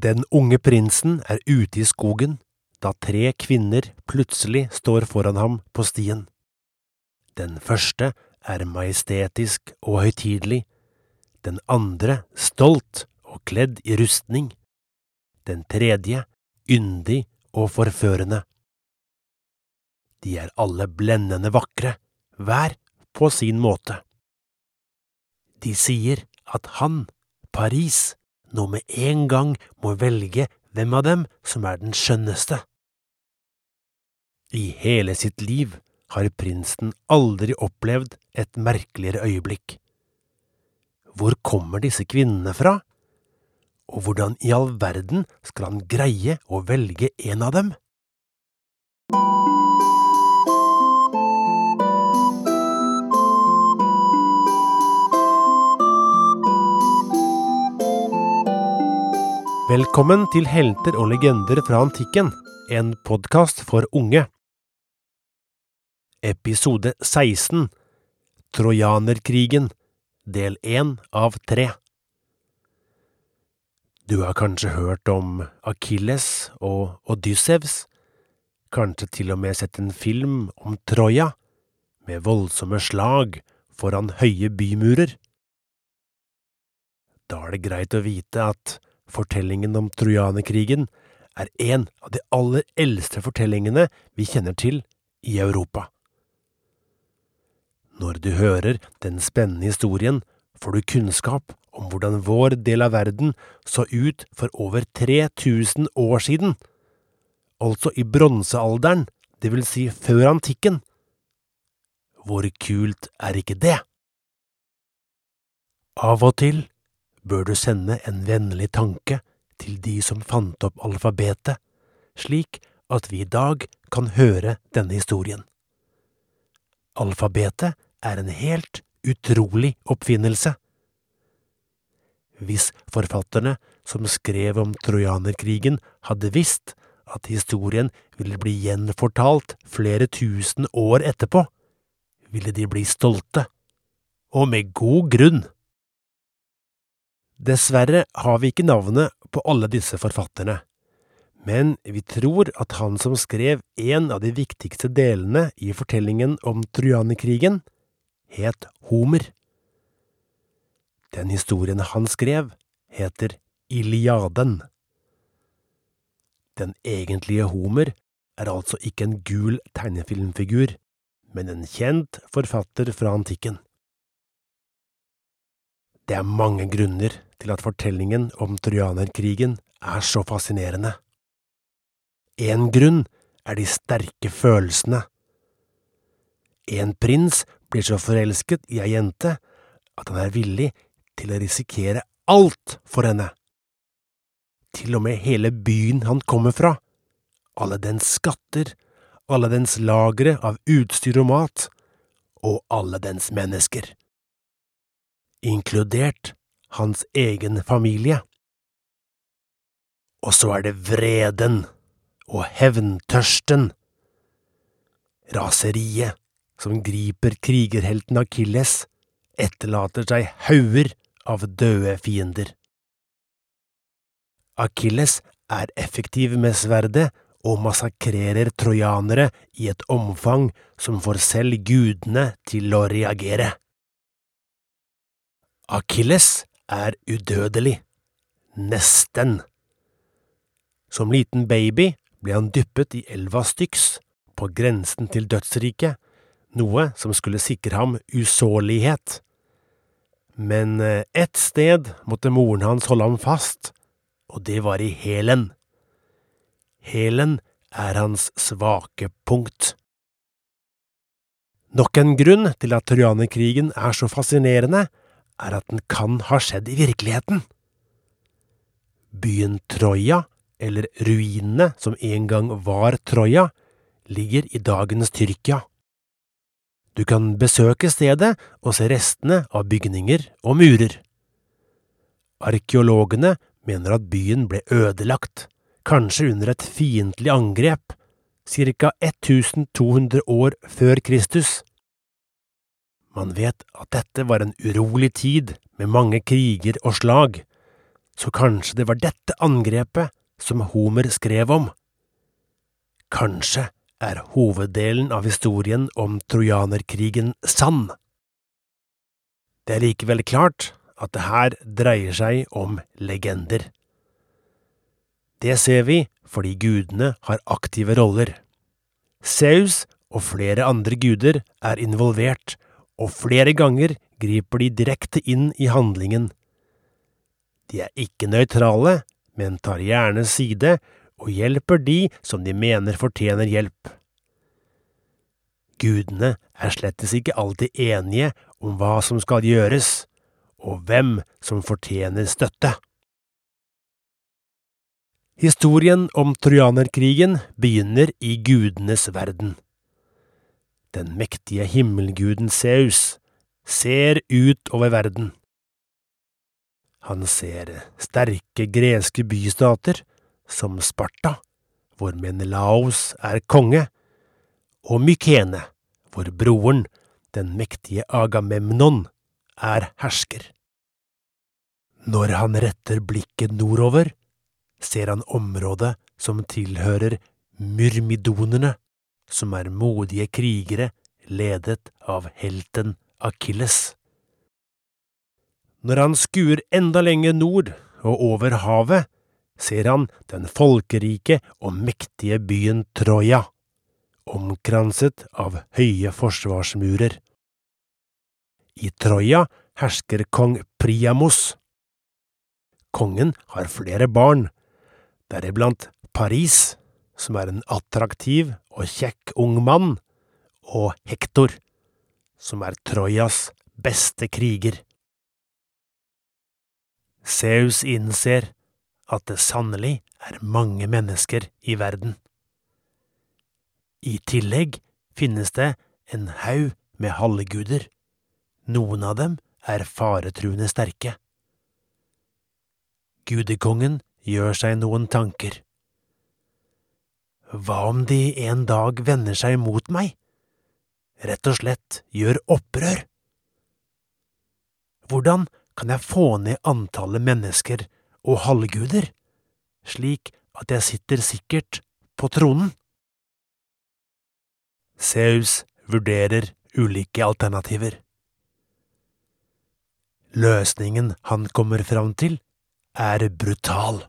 Den unge prinsen er ute i skogen da tre kvinner plutselig står foran ham på stien. Den første er majestetisk og høytidelig, den andre stolt og kledd i rustning, den tredje yndig og forførende. De er alle blendende vakre, hver på sin måte. De sier at han, Paris, nå med en gang må velge hvem av dem som er den skjønneste. I hele sitt liv har prinsen aldri opplevd et merkeligere øyeblikk. Hvor kommer disse kvinnene fra? Og hvordan i all verden skal han greie å velge en av dem? Velkommen til Helter og legender fra antikken, en podkast for unge. Episode 16 Trojanerkrigen, del 1 av 3 Du har kanskje hørt om Akilles og Odyssevs, kanskje til og med sett en film om Troja, med voldsomme slag foran høye bymurer. Da er det greit å vite at Fortellingen om trojanerkrigen er en av de aller eldste fortellingene vi kjenner til i Europa. Når du hører den spennende historien, får du kunnskap om hvordan vår del av verden så ut for over 3000 år siden, altså i bronsealderen, det vil si før antikken. Hvor kult er ikke det? Av og til bør du sende en vennlig tanke til de som fant opp alfabetet, slik at vi i dag kan høre denne historien. Alfabetet er en helt utrolig oppfinnelse. Hvis forfatterne som skrev om trojanerkrigen hadde visst at historien ville bli gjenfortalt flere tusen år etterpå, ville de bli stolte, og med god grunn. Dessverre har vi ikke navnet på alle disse forfatterne, men vi tror at han som skrev en av de viktigste delene i fortellingen om trojanerkrigen, het Homer. Den historien han skrev, heter Iliaden. Den egentlige Homer er altså ikke en gul tegnefilmfigur, men en kjent forfatter fra antikken. Det er mange grunner til at fortellingen om trojanerkrigen er så fascinerende. En grunn er de sterke følelsene. En prins blir så forelsket i ei jente at han er villig til å risikere alt for henne. Til og med hele byen han kommer fra, alle dens skatter, alle dens lagre av utstyr og mat, og alle dens mennesker inkludert hans egen familie. Og så er det vreden og hevntørsten, raseriet som griper krigerhelten Akilles, etterlater seg hauger av døde fiender. Akilles er effektiv med sverdet og massakrerer trojanere i et omfang som får selv gudene til å reagere. Akilles er udødelig. Nesten. Som liten baby ble han dyppet i elva Styx, på grensen til dødsriket, noe som skulle sikre ham usårlighet. Men eh, ett sted måtte moren hans holde ham fast, og det var i hælen. Hælen er hans svake punkt. Nok en grunn til at trojanerkrigen er så fascinerende, er at den kan ha skjedd i virkeligheten. Byen Troja, eller ruinene som en gang var Troja, ligger i dagens Tyrkia. Du kan besøke stedet og se restene av bygninger og murer. Arkeologene mener at byen ble ødelagt, kanskje under et fiendtlig angrep, ca 1200 år før Kristus. Man vet at dette var en urolig tid med mange kriger og slag, så kanskje det var dette angrepet som Homer skrev om. Kanskje er hoveddelen av historien om trojanerkrigen sann. Det er likevel klart at det her dreier seg om legender. Det ser vi fordi gudene har aktive roller. Zeus og flere andre guder er involvert, og flere ganger griper de direkte inn i handlingen. De er ikke nøytrale, men tar gjerne side og hjelper de som de mener fortjener hjelp. Gudene er slettes ikke alltid enige om hva som skal gjøres, og hvem som fortjener støtte. Historien om trojanerkrigen begynner i gudenes verden. Den mektige himmelguden Zeus ser ut over verden. Han ser sterke greske bystater, som Sparta, hvor Menelaos er konge, og Mykene, hvor broren, den mektige Agamemnon, er hersker. Når han retter blikket nordover, ser han området som tilhører myrmidonerne, som er modige krigere ledet av helten Akilles. Når han skuer enda lenger nord og over havet, ser han den folkerike og mektige byen Troja, omkranset av høye forsvarsmurer. I Troja hersker kong Priamos. Kongen har flere barn, deriblant Paris, som er en attraktiv og kjekk ung mann, og Hektor, som er Trojas beste kriger. Zeus innser at det sannelig er mange mennesker i verden. I tillegg finnes det en haug med halvguder. Noen av dem er faretruende sterke. Gudekongen gjør seg noen tanker. Hva om de en dag vender seg mot meg? Rett og slett gjør opprør? Hvordan kan jeg få ned antallet mennesker og halvguder, slik at jeg sitter sikkert på tronen? Zeus vurderer ulike alternativer. Løsningen han kommer fram til, er brutal.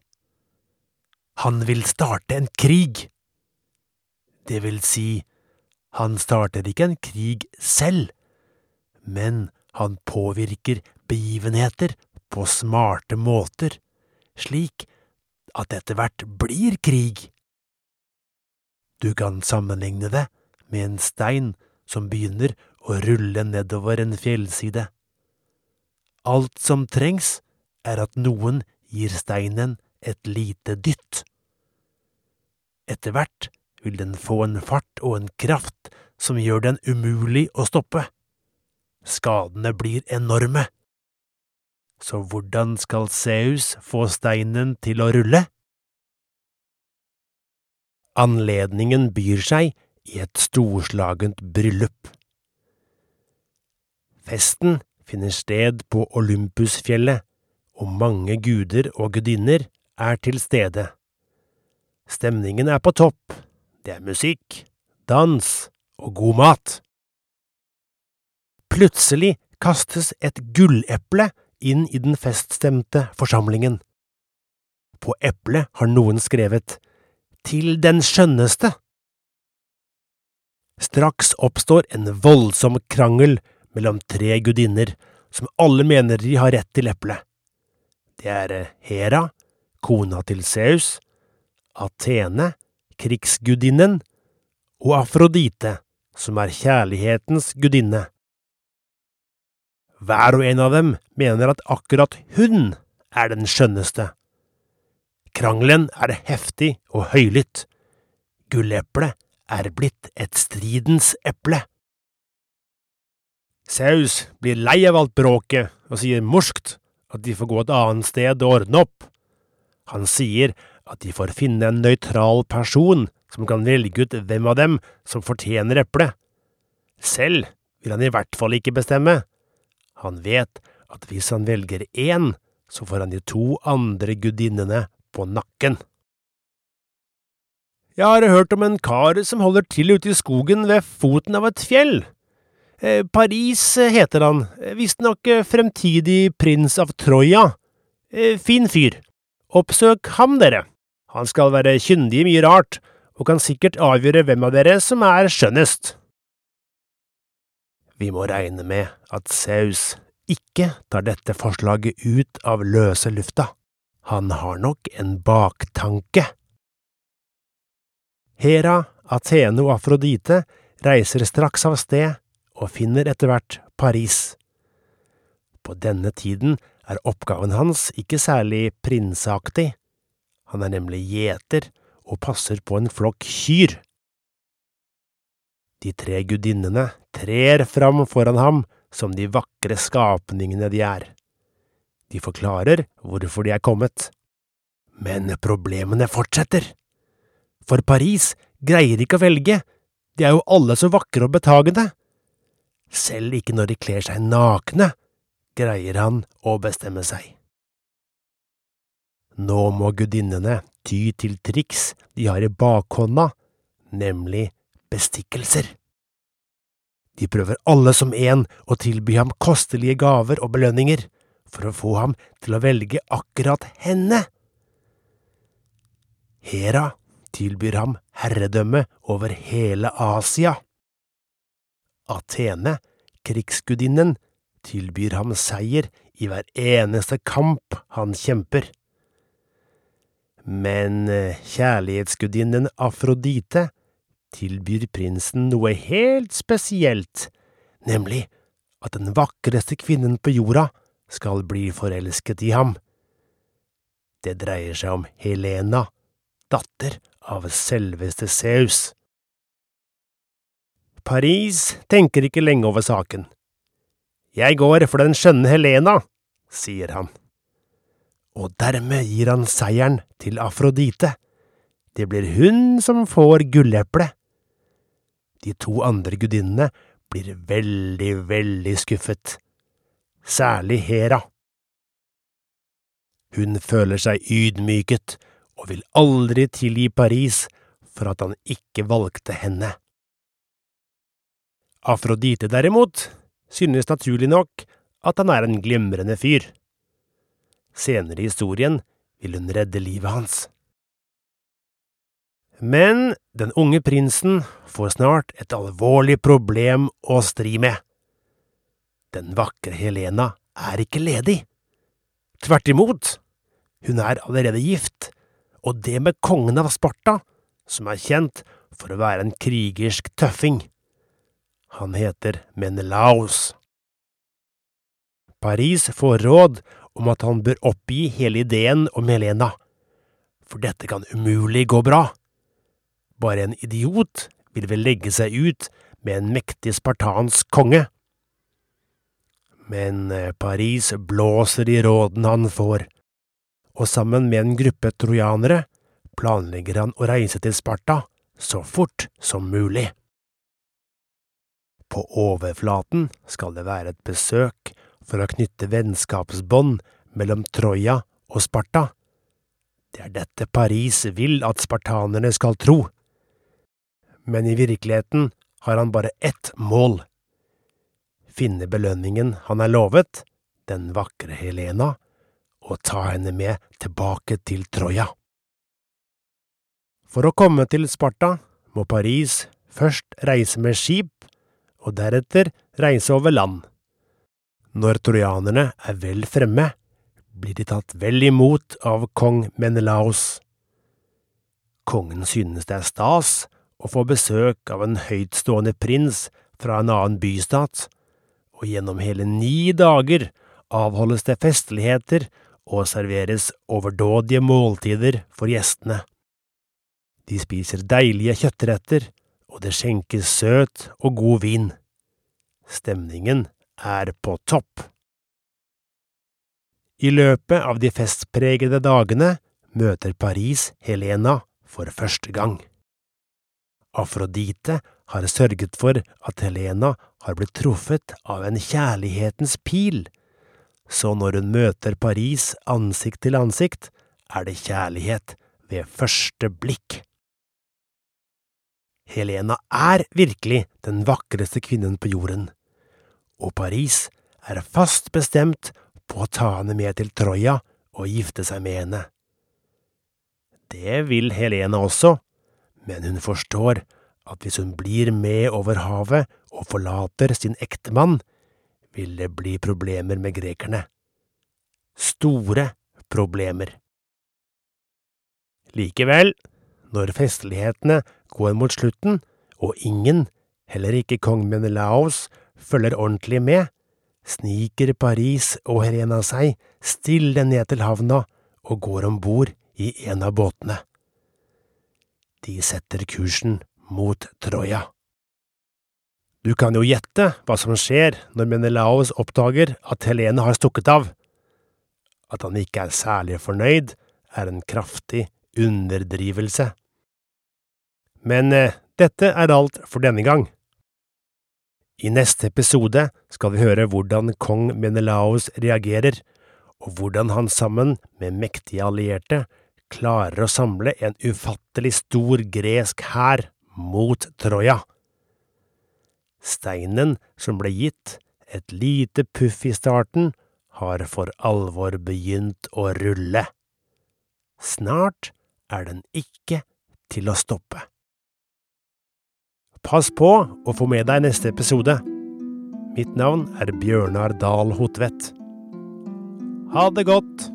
Han vil starte en krig. Det vil si, han starter ikke en krig selv, men han påvirker begivenheter på smarte måter, slik at etter hvert blir krig. Du kan sammenligne det med en stein som begynner å rulle nedover en fjellside. Alt som trengs, er at noen gir steinen et lite dytt. Etter hvert vil den få en fart og en kraft som gjør den umulig å stoppe. Skadene blir enorme. Så hvordan skal Zeus få steinen til å rulle? Anledningen byr seg i et storslagent bryllup. Festen finner sted på Olympusfjellet, og mange guder og gudinner er til stede. Stemningen er på topp, det er musikk, dans og god mat. Plutselig kastes et gulleple inn i den feststemte forsamlingen. På eplet har noen skrevet Til den skjønneste. Straks oppstår en voldsom krangel mellom tre gudinner, som alle mener de har rett til eplet. Det er Hera, kona til Seus, Athene, krigsgudinnen, og Afrodite, som er kjærlighetens gudinne. Hver og en av dem mener at akkurat hun er den skjønneste. Krangelen er heftig og høylytt. Gulleplet er blitt et stridens eple. Saus blir lei av alt bråket og sier morskt at de får gå et annet sted og ordne opp. Han sier at de får finne en nøytral person som kan velge ut hvem av dem som fortjener eplet. Selv vil han i hvert fall ikke bestemme. Han vet at hvis han velger én, så får han de to andre gudinnene på nakken. Jeg har hørt om en kar som holder til ute i skogen ved foten av et fjell. Eh, Paris heter han, visstnok fremtidig prins av Troja. Eh, fin fyr. Oppsøk ham, dere. Han skal være kyndig i mye rart, og kan sikkert avgjøre hvem av dere som er skjønnest. Vi må regne med at Saus ikke tar dette forslaget ut av løse lufta. Han har nok en baktanke. Hera, Athene og Afrodite reiser straks av sted og finner etter hvert Paris. På denne tiden er oppgaven hans ikke særlig prinseaktig. Han er nemlig gjeter og passer på en flokk kyr. De tre gudinnene trer fram foran ham som de vakre skapningene de er. De forklarer hvorfor de er kommet. Men problemene fortsetter. For Paris greier ikke å velge, de er jo alle så vakre og betagende. Selv ikke når de kler seg nakne, greier han å bestemme seg. Nå må gudinnene ty til triks de har i bakhånda, nemlig bestikkelser. De prøver alle som en å tilby ham kostelige gaver og belønninger for å få ham til å velge akkurat henne. Hera tilbyr ham herredømme over hele Asia. Athene, krigsgudinnen, tilbyr ham seier i hver eneste kamp han kjemper. Men eh, kjærlighetsgudinnen Afrodite tilbyr prinsen noe helt spesielt, nemlig at den vakreste kvinnen på jorda skal bli forelsket i ham. Det dreier seg om Helena, datter av selveste Zeus. Paris tenker ikke lenge over saken. Jeg går for den skjønne Helena, sier han. Og dermed gir han seieren til Afrodite. Det blir hun som får gulleplet. De to andre gudinnene blir veldig, veldig skuffet. Særlig Hera. Hun føler seg ydmyket og vil aldri tilgi Paris for at han ikke valgte henne. Afrodite derimot synes naturlig nok at han er en glimrende fyr. Senere i historien vil hun redde livet hans. Men den unge prinsen får snart et alvorlig problem å stri med. Den vakre Helena er ikke ledig. Tvert imot, hun er allerede gift, og det med kongen av Sparta, som er kjent for å være en krigersk tøffing. Han heter Menelaos. Paris får råd om at han bør oppgi hele ideen om Helena, for dette kan umulig gå bra. Bare en idiot vil vel legge seg ut med en mektig spartansk konge. Men eh, Paris blåser i rådene han får, og sammen med en gruppe trojanere planlegger han å reise til Sparta så fort som mulig. På overflaten skal det være et besøk for å knytte vennskapsbånd mellom Troja og Sparta. Det er dette Paris vil at spartanerne skal tro. Men i virkeligheten har han bare ett mål – finne belønningen han er lovet, den vakre Helena, og ta henne med tilbake til Troja. For å komme til Sparta må Paris først reise med skip og deretter reise over land. Når trojanerne er vel fremme, blir de tatt vel imot av kong Menelaos. Kongen synes det er stas å få besøk av en høytstående prins fra en annen bystat, og gjennom hele ni dager avholdes det festligheter og serveres overdådige måltider for gjestene. De spiser deilige kjøttretter og det skjenkes søt og god vin. Stemningen er på topp. I løpet av de festpregede dagene møter Paris Helena for første gang. Afrodite har sørget for at Helena har blitt truffet av en kjærlighetens pil, så når hun møter Paris ansikt til ansikt, er det kjærlighet ved første blikk. Helena er virkelig den vakreste kvinnen på jorden, og Paris er fast bestemt på å ta henne med til Troja og gifte seg med henne. Det vil Helena også, men hun forstår at hvis hun blir med over havet og forlater sin ektemann, vil det bli problemer med grekerne. Store problemer. Likevel, når festlighetene går mot slutten, og ingen, heller ikke kong Menelaos, følger ordentlig med, sniker Paris og Helena seg stille ned til havna og går om bord i en av båtene. De setter kursen mot Troja. Du kan jo gjette hva som skjer når Menelaos oppdager at Helene har stukket av. At han ikke er særlig fornøyd, er en kraftig underdrivelse. Men eh, dette er alt for denne gang. I neste episode skal vi høre hvordan kong Menelaos reagerer, og hvordan han sammen med mektige allierte klarer å samle en ufattelig stor gresk hær mot Troja. Steinen som ble gitt et lite puff i starten, har for alvor begynt å rulle. Snart er den ikke til å stoppe. Pass på å få med deg neste episode. Mitt navn er Bjørnar Dahl Hotvedt. Ha det godt!